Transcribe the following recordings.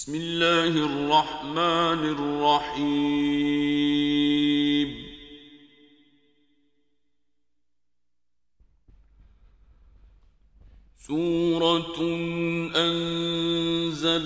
بسم الله الرحمن الرحيم. سورة أنزلناها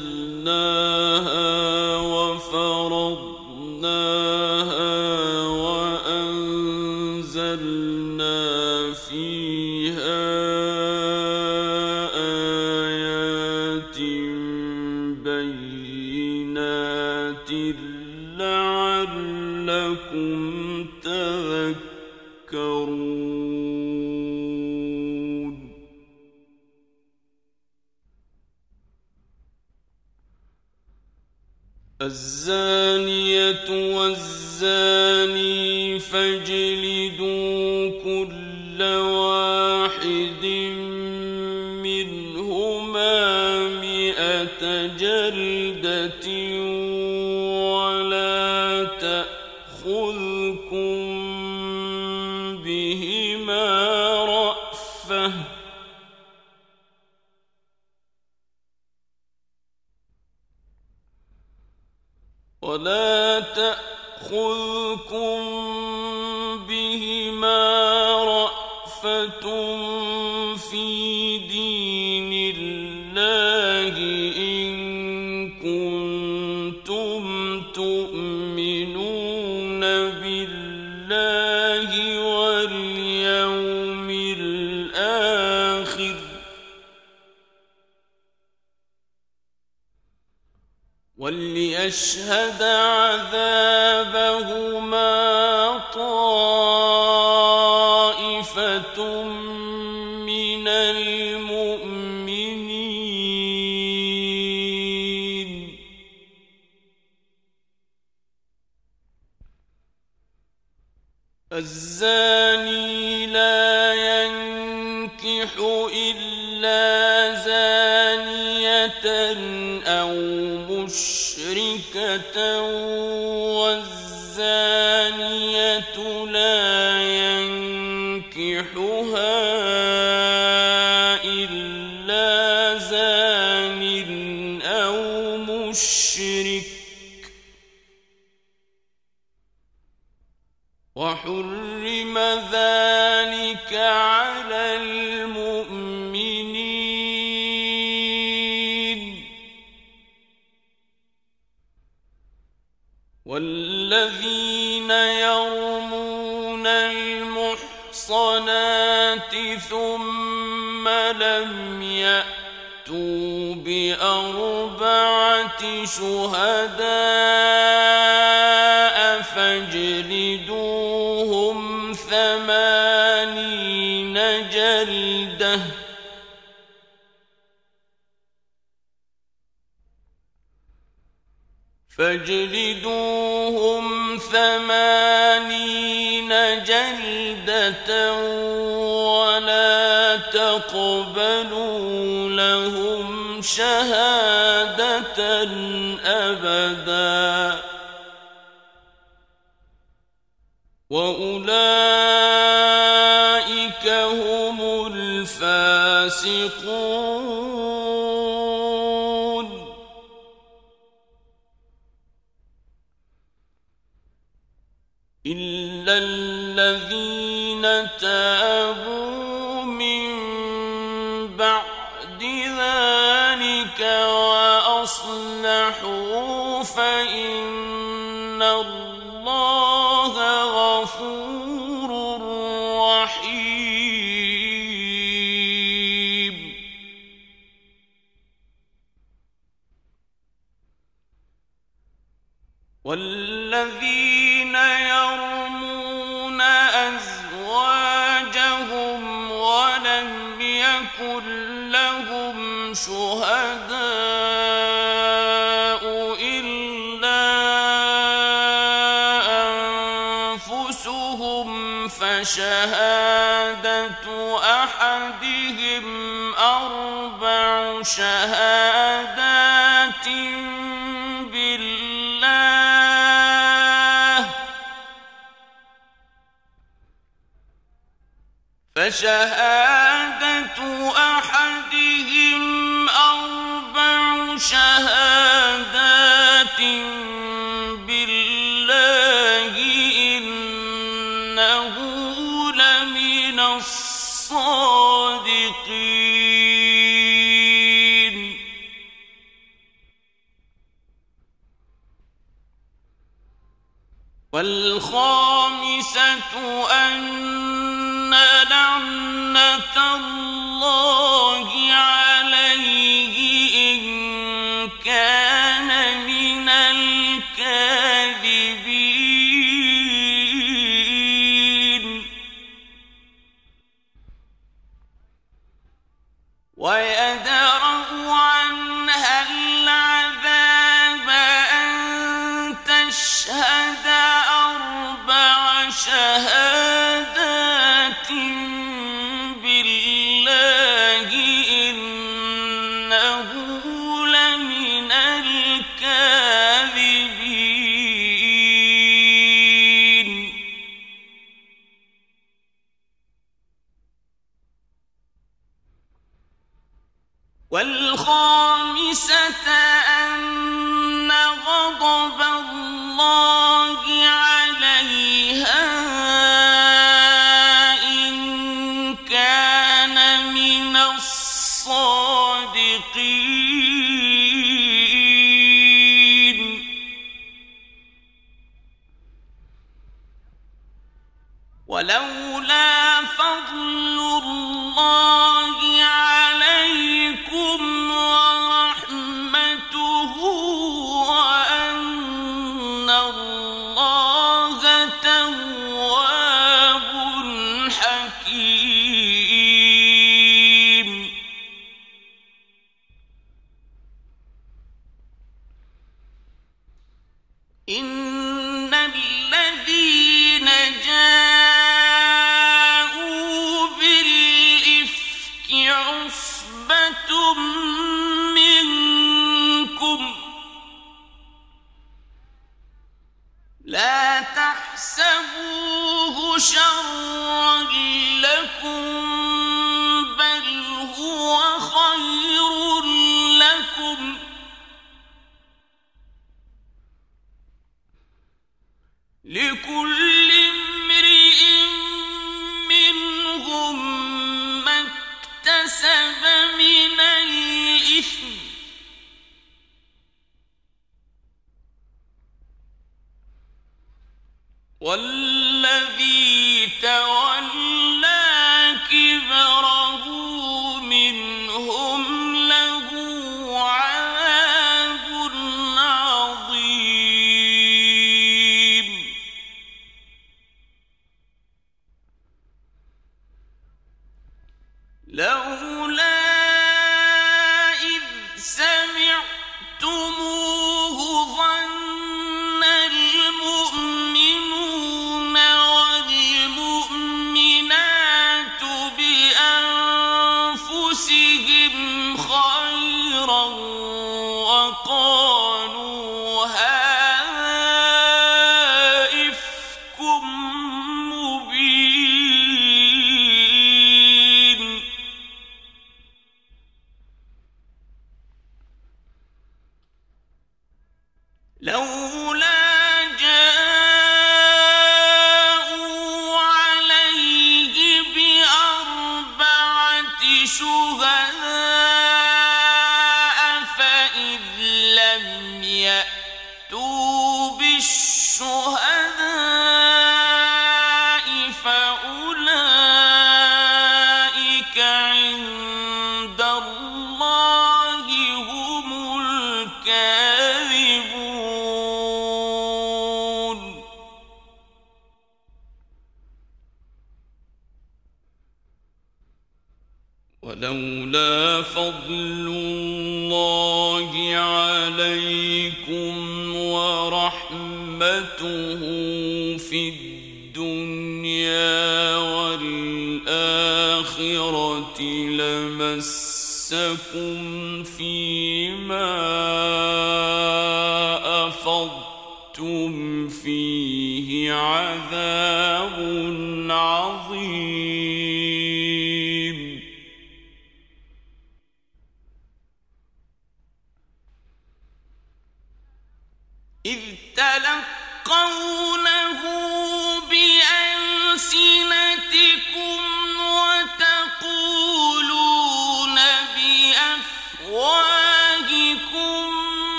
الزانية والزاني وليشهد عذابهما طائفة من المؤمنين. الزاني مشركة لم يأتوا بأربعة شهداء فاجلدوهم ثمانين جلدة فاجلدوهم ثمانين جلدة ولا شهادة أبدا. وأولئك هم الفاسقون. فإن الله بالله. فشهادة أحدهم أربع شهادات أن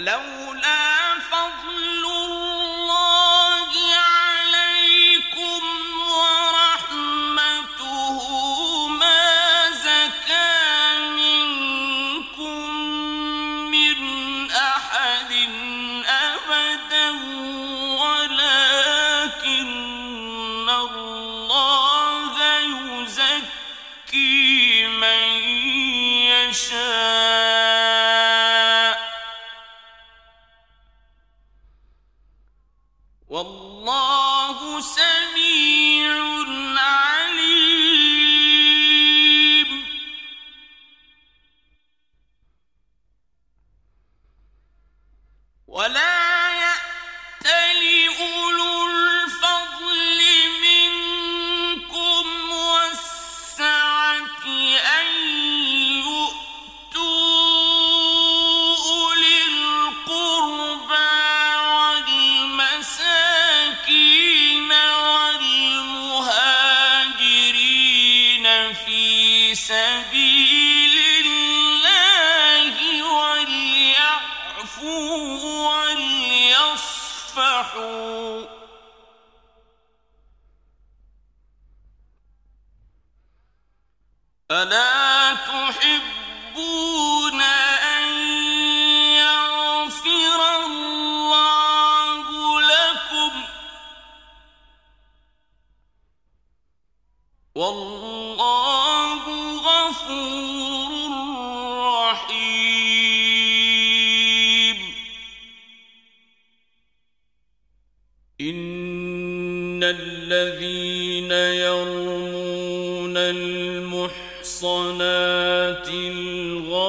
ولولا المحصنات الغافلات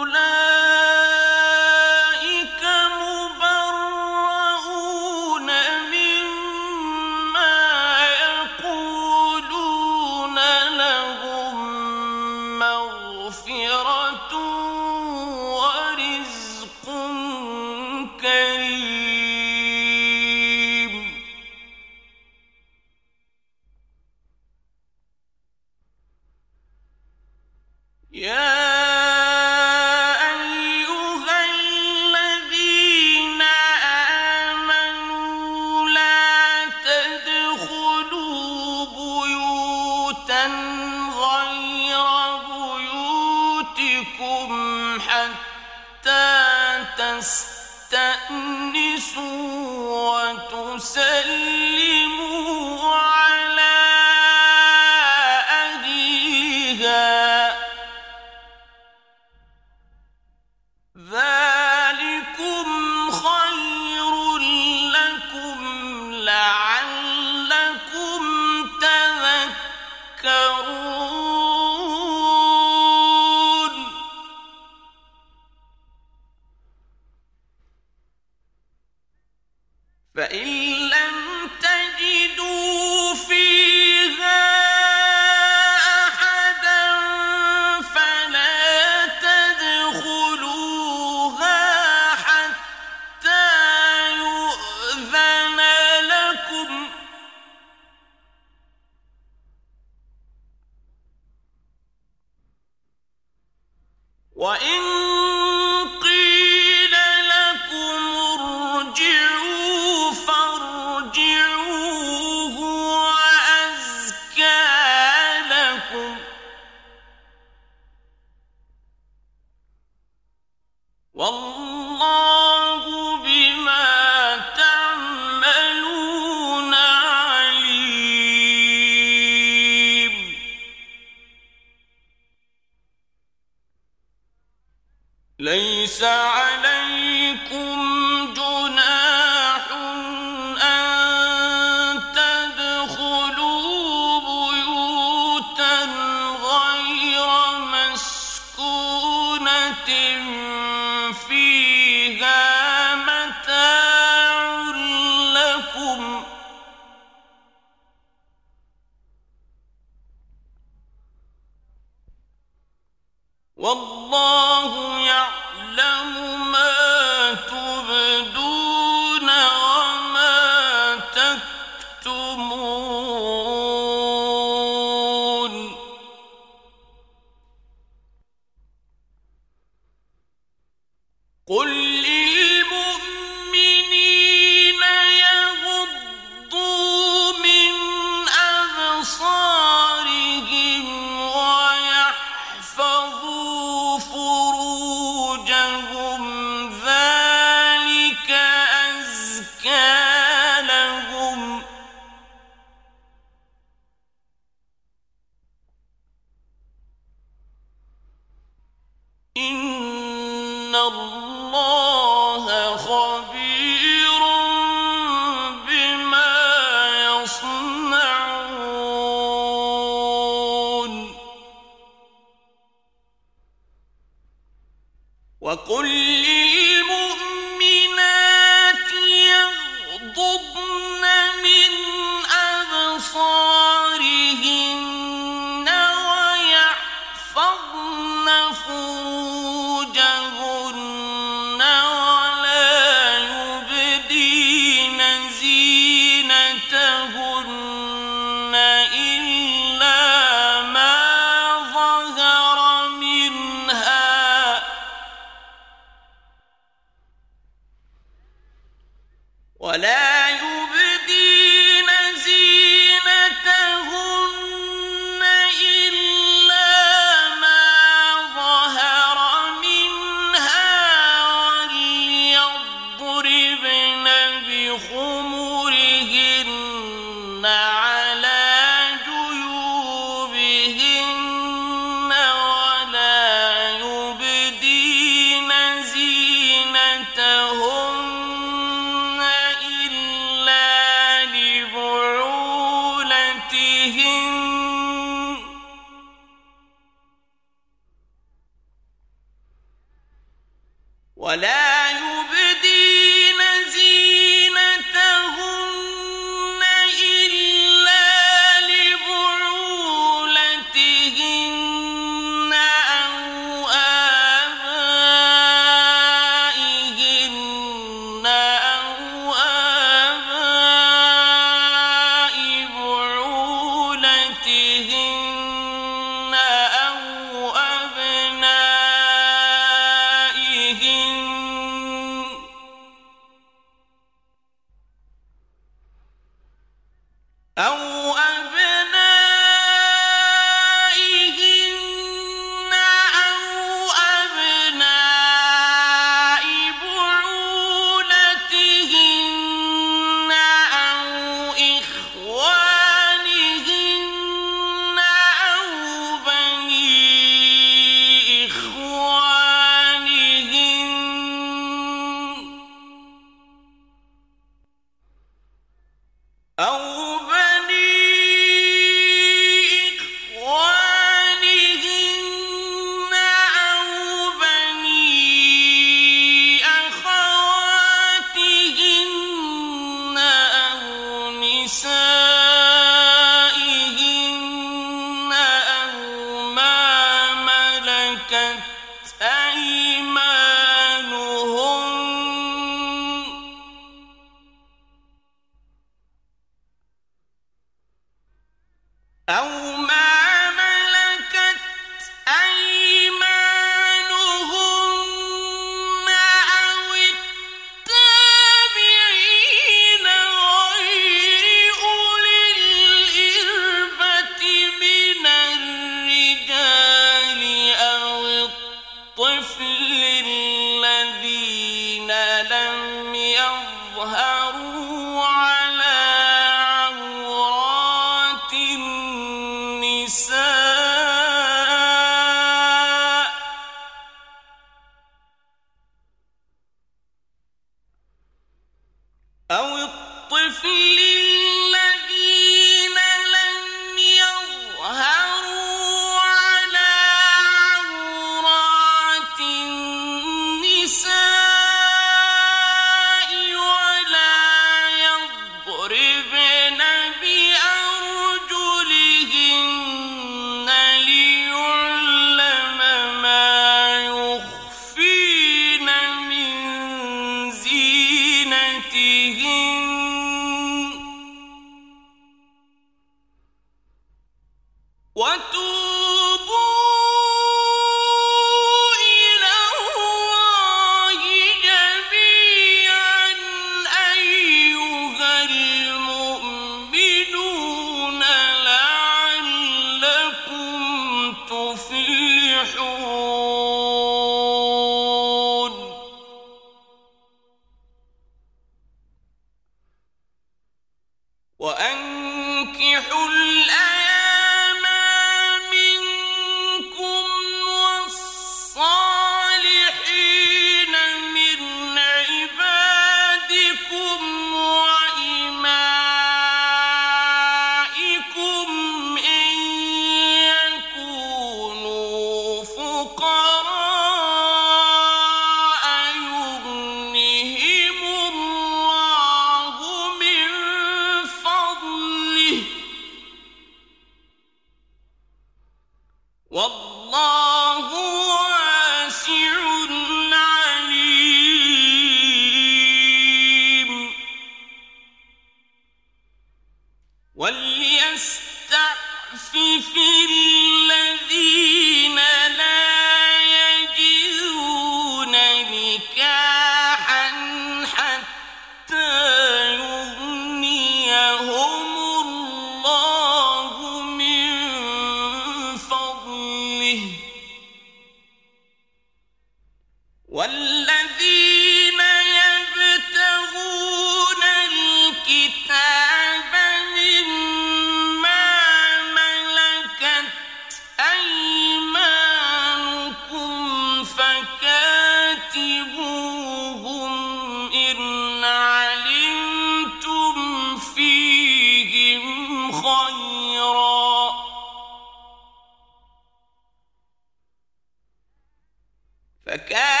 فكان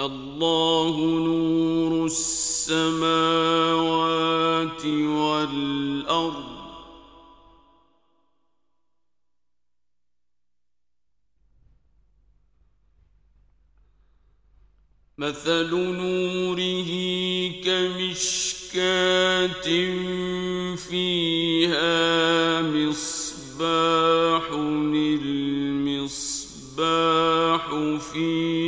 الله نور السماوات والأرض مثل نور فيها مصباح المصباح في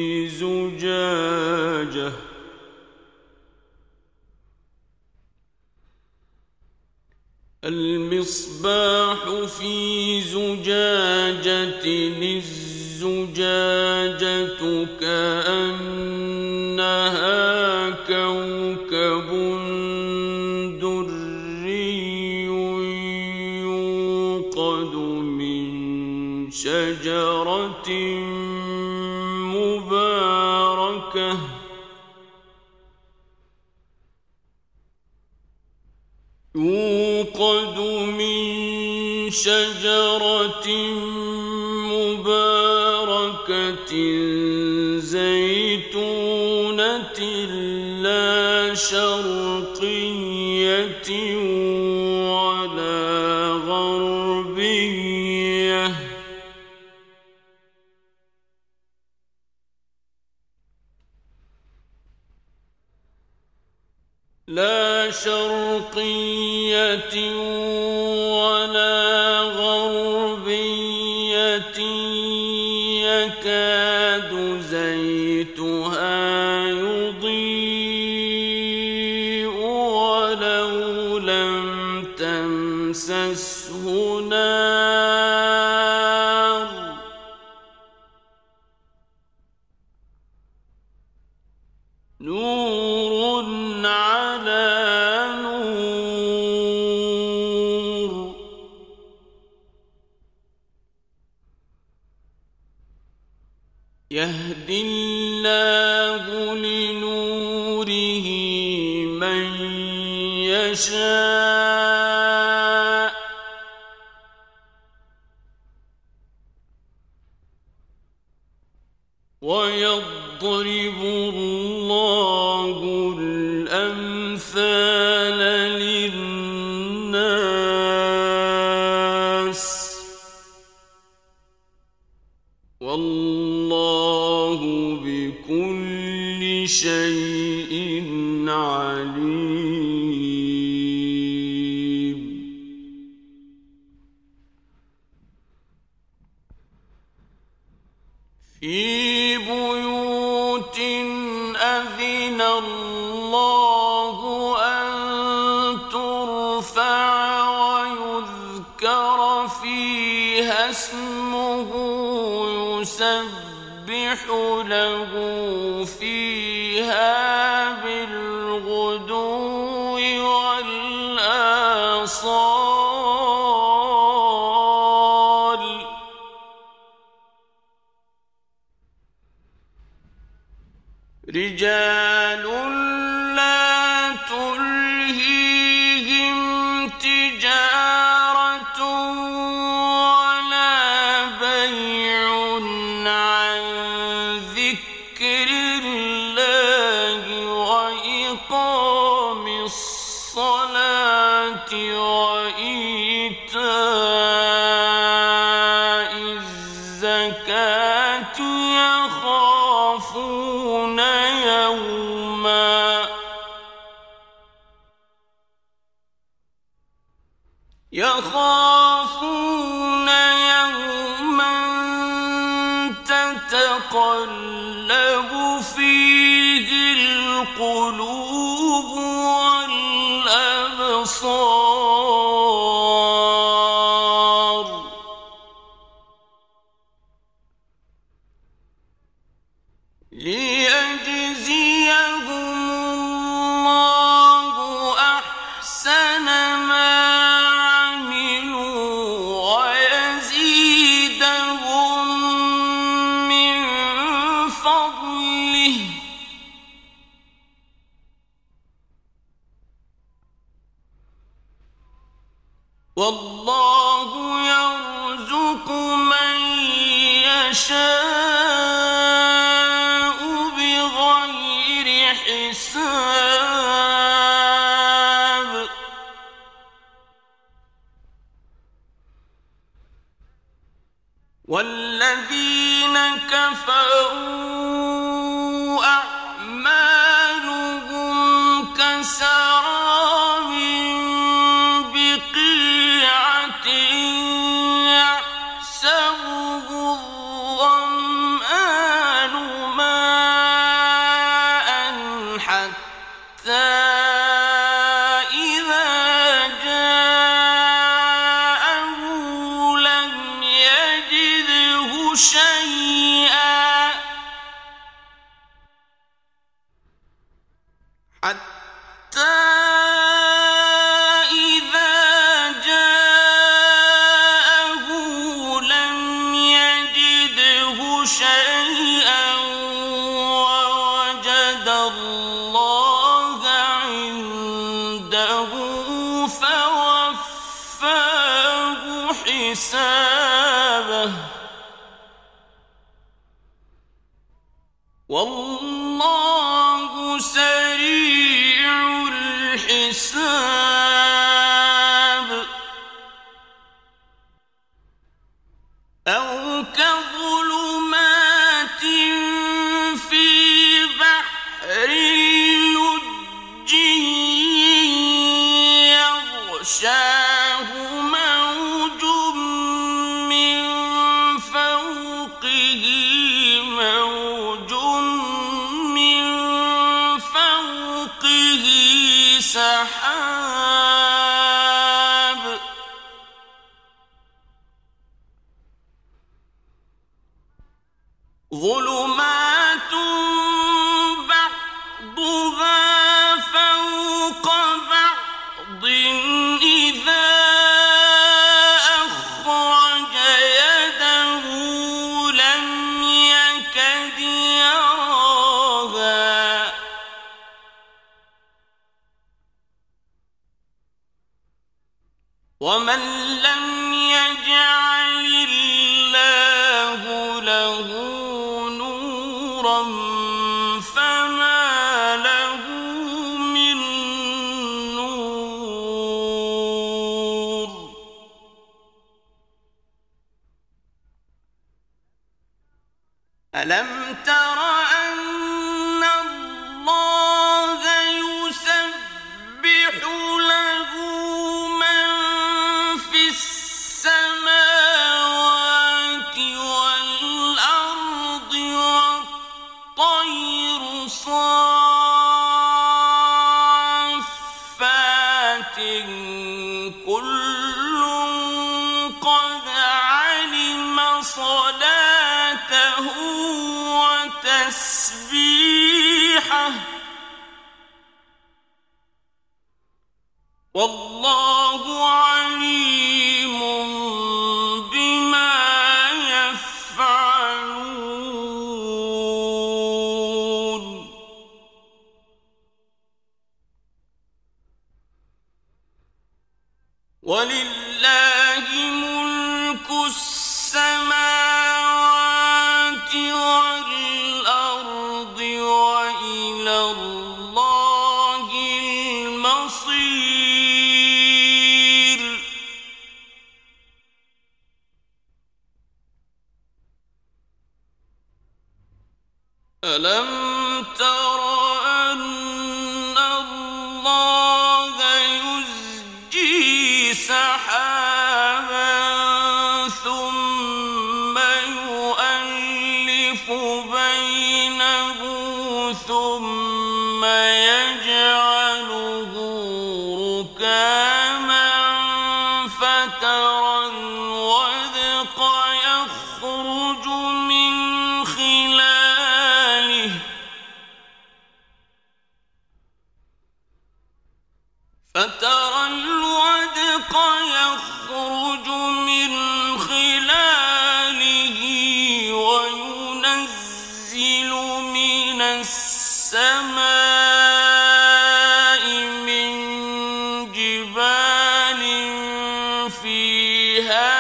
تمسسه الصلاة ومن والله فيها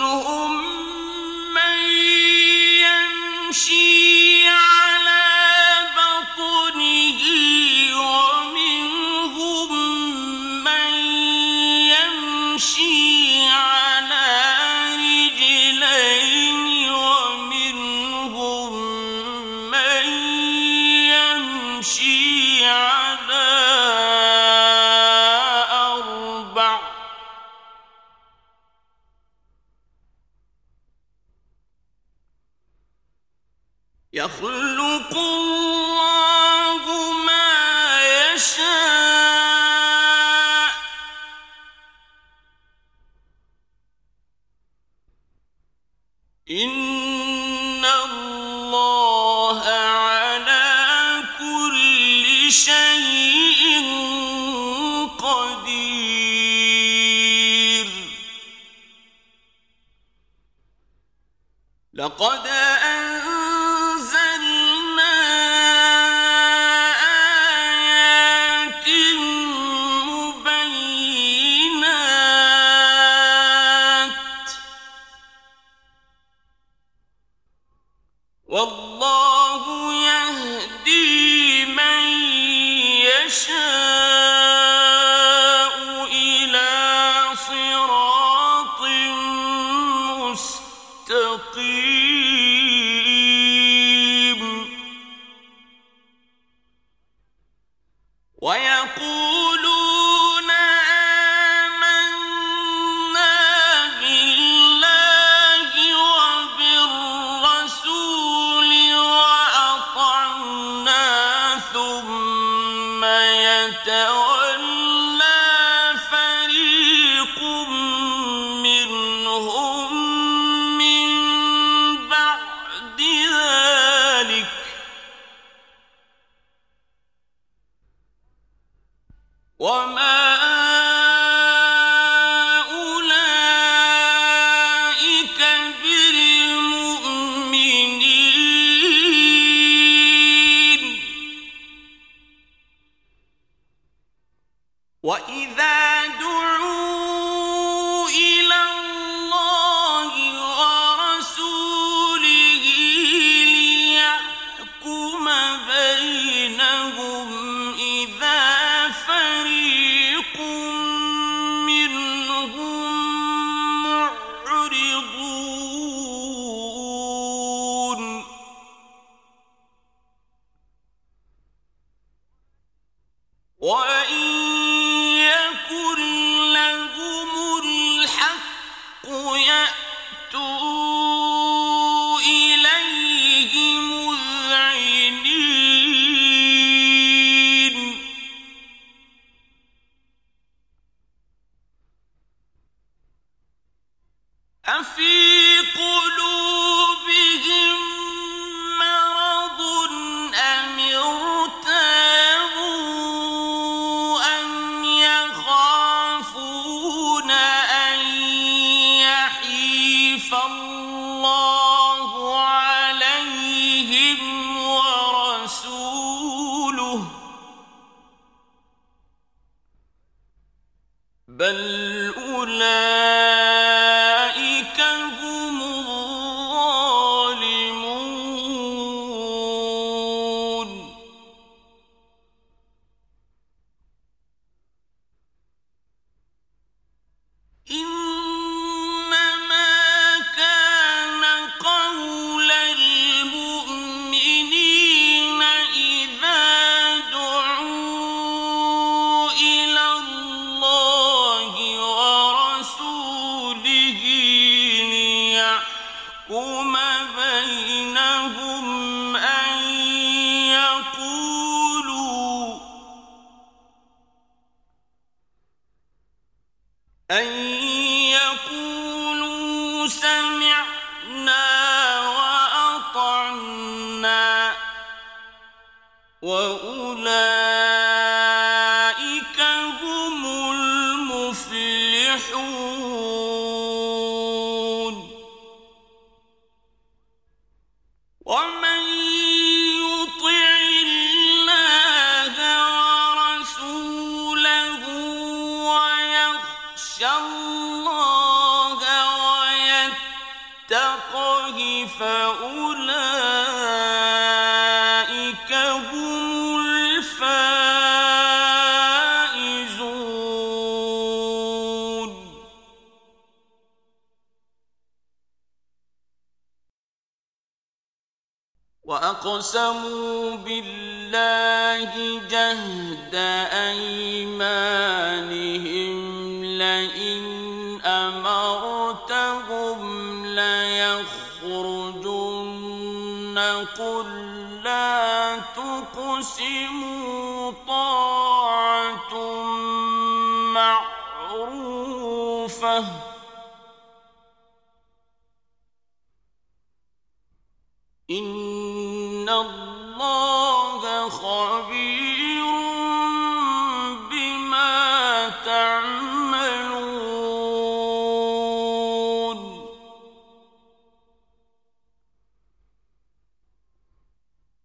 فمنهم من يمشي على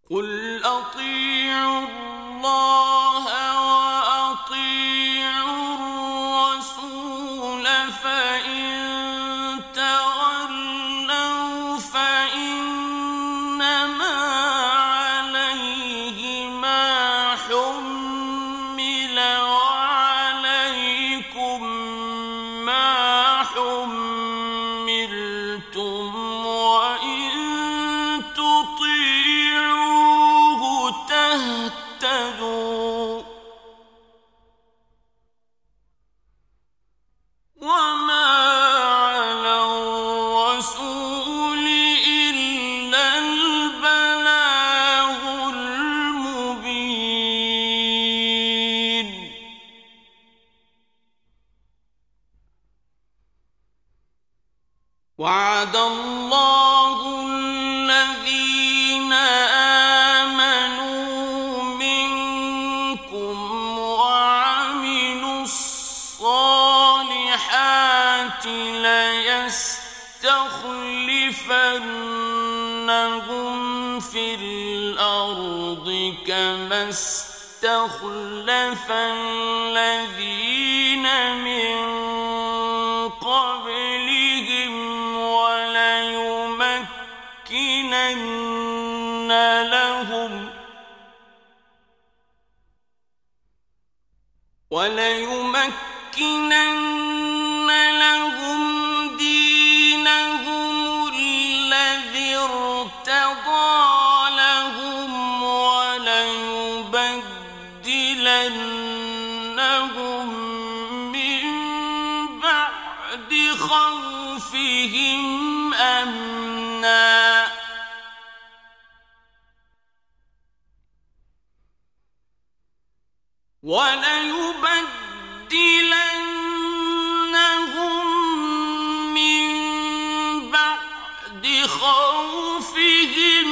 قل أطيعوا الله مُخْلَفًا الَّذِي وليبدلنهم من بعد خوفهم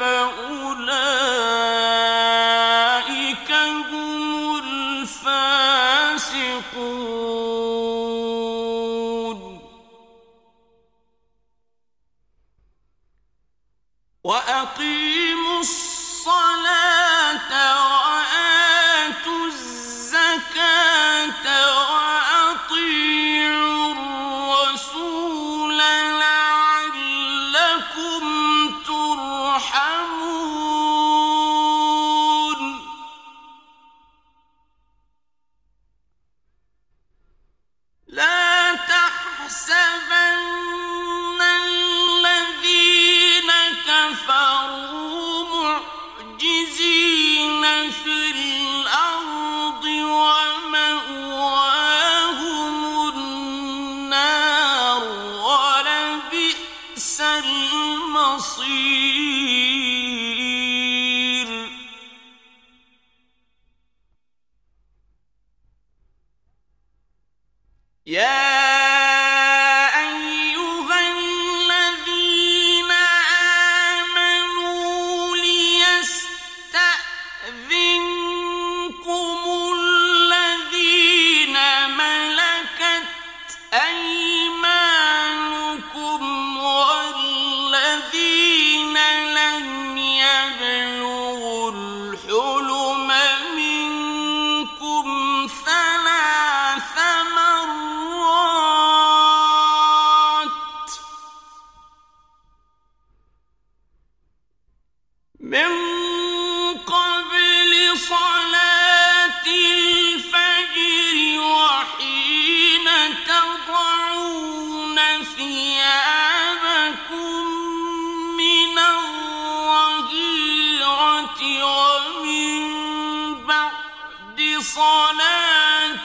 كفأوا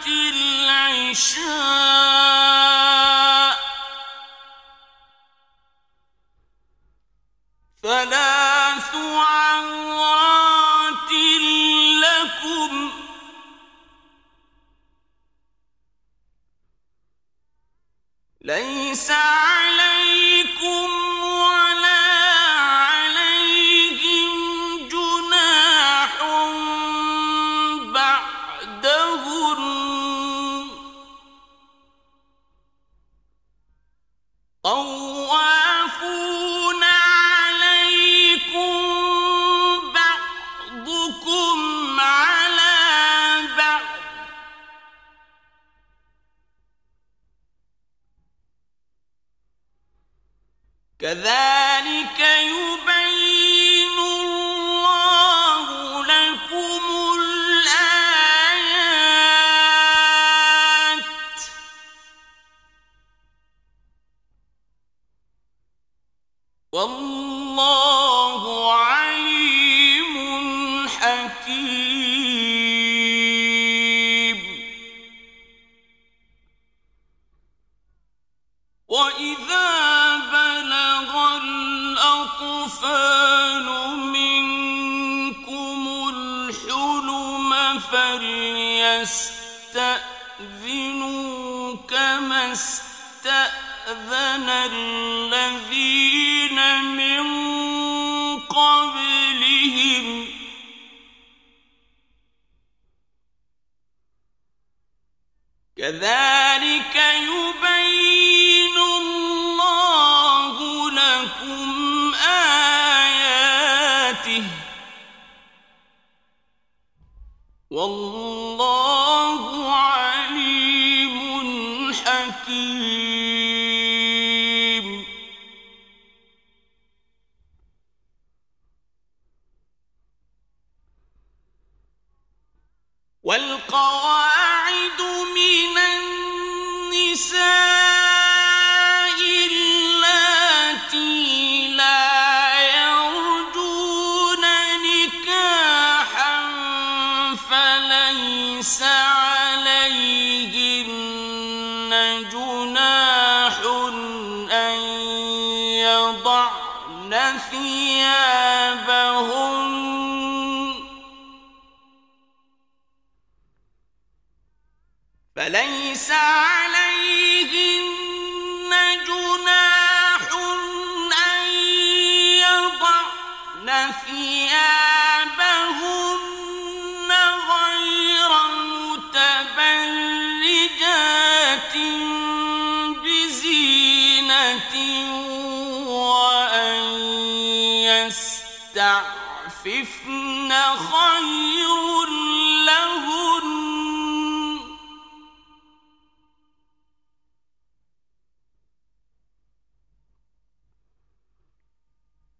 العشاء. ثلاث عورات لكم. ليس عليكم واذا بلغ الاطفال منكم الحلم فليستاذنوا كما استاذن الذين من قبلهم كذلك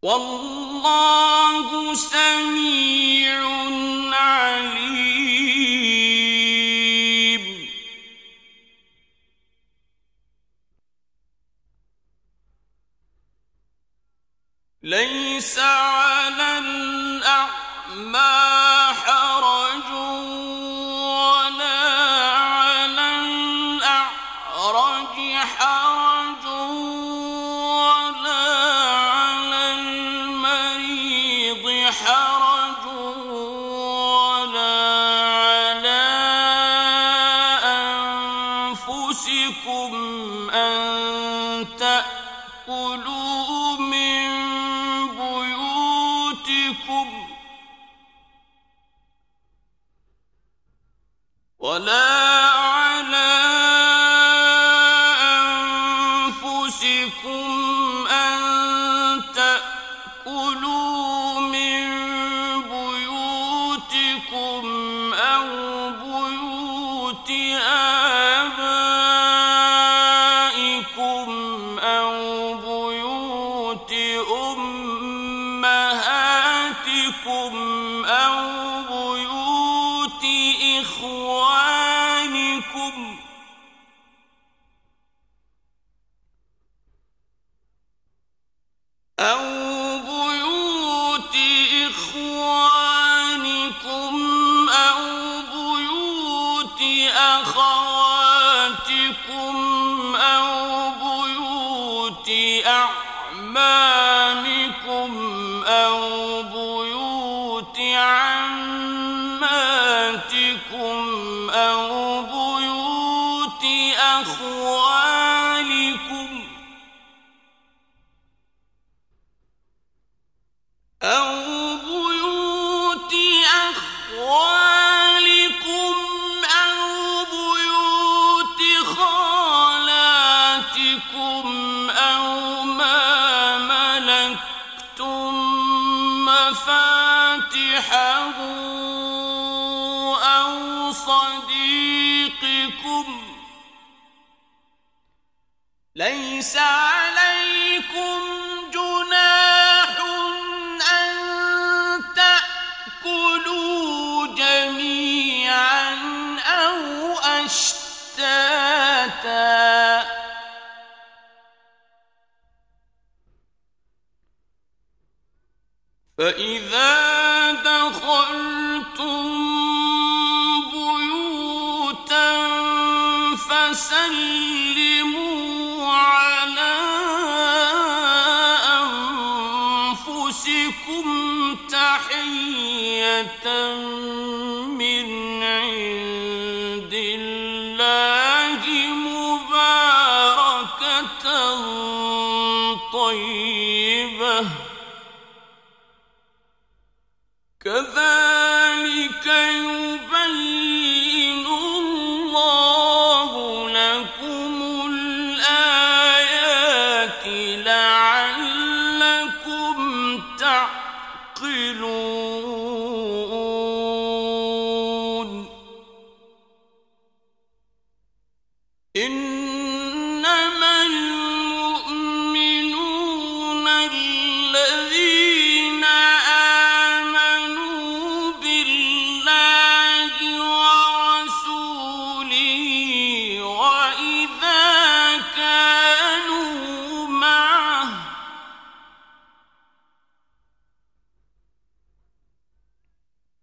والله سميع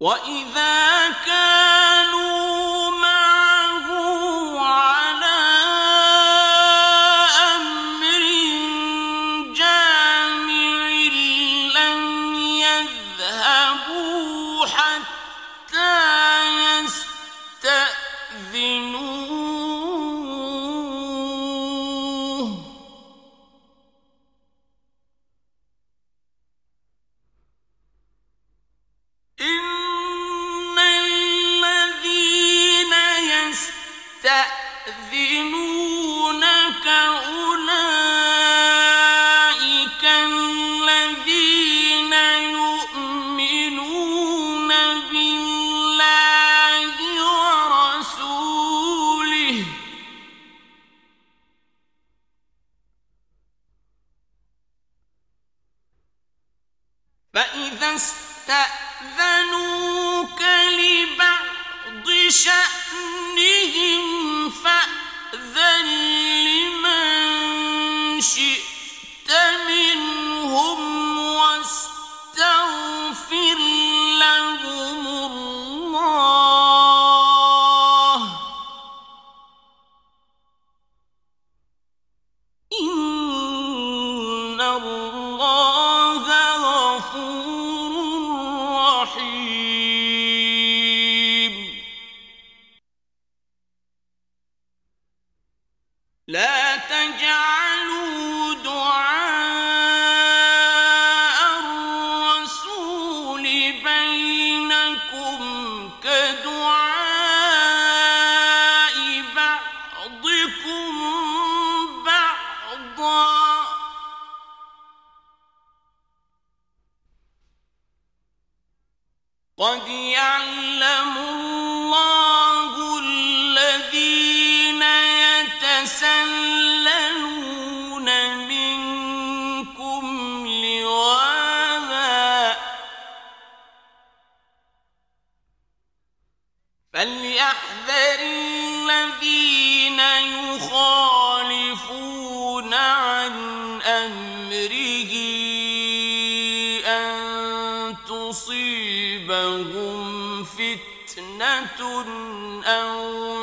وإذا كان قد يعلم والله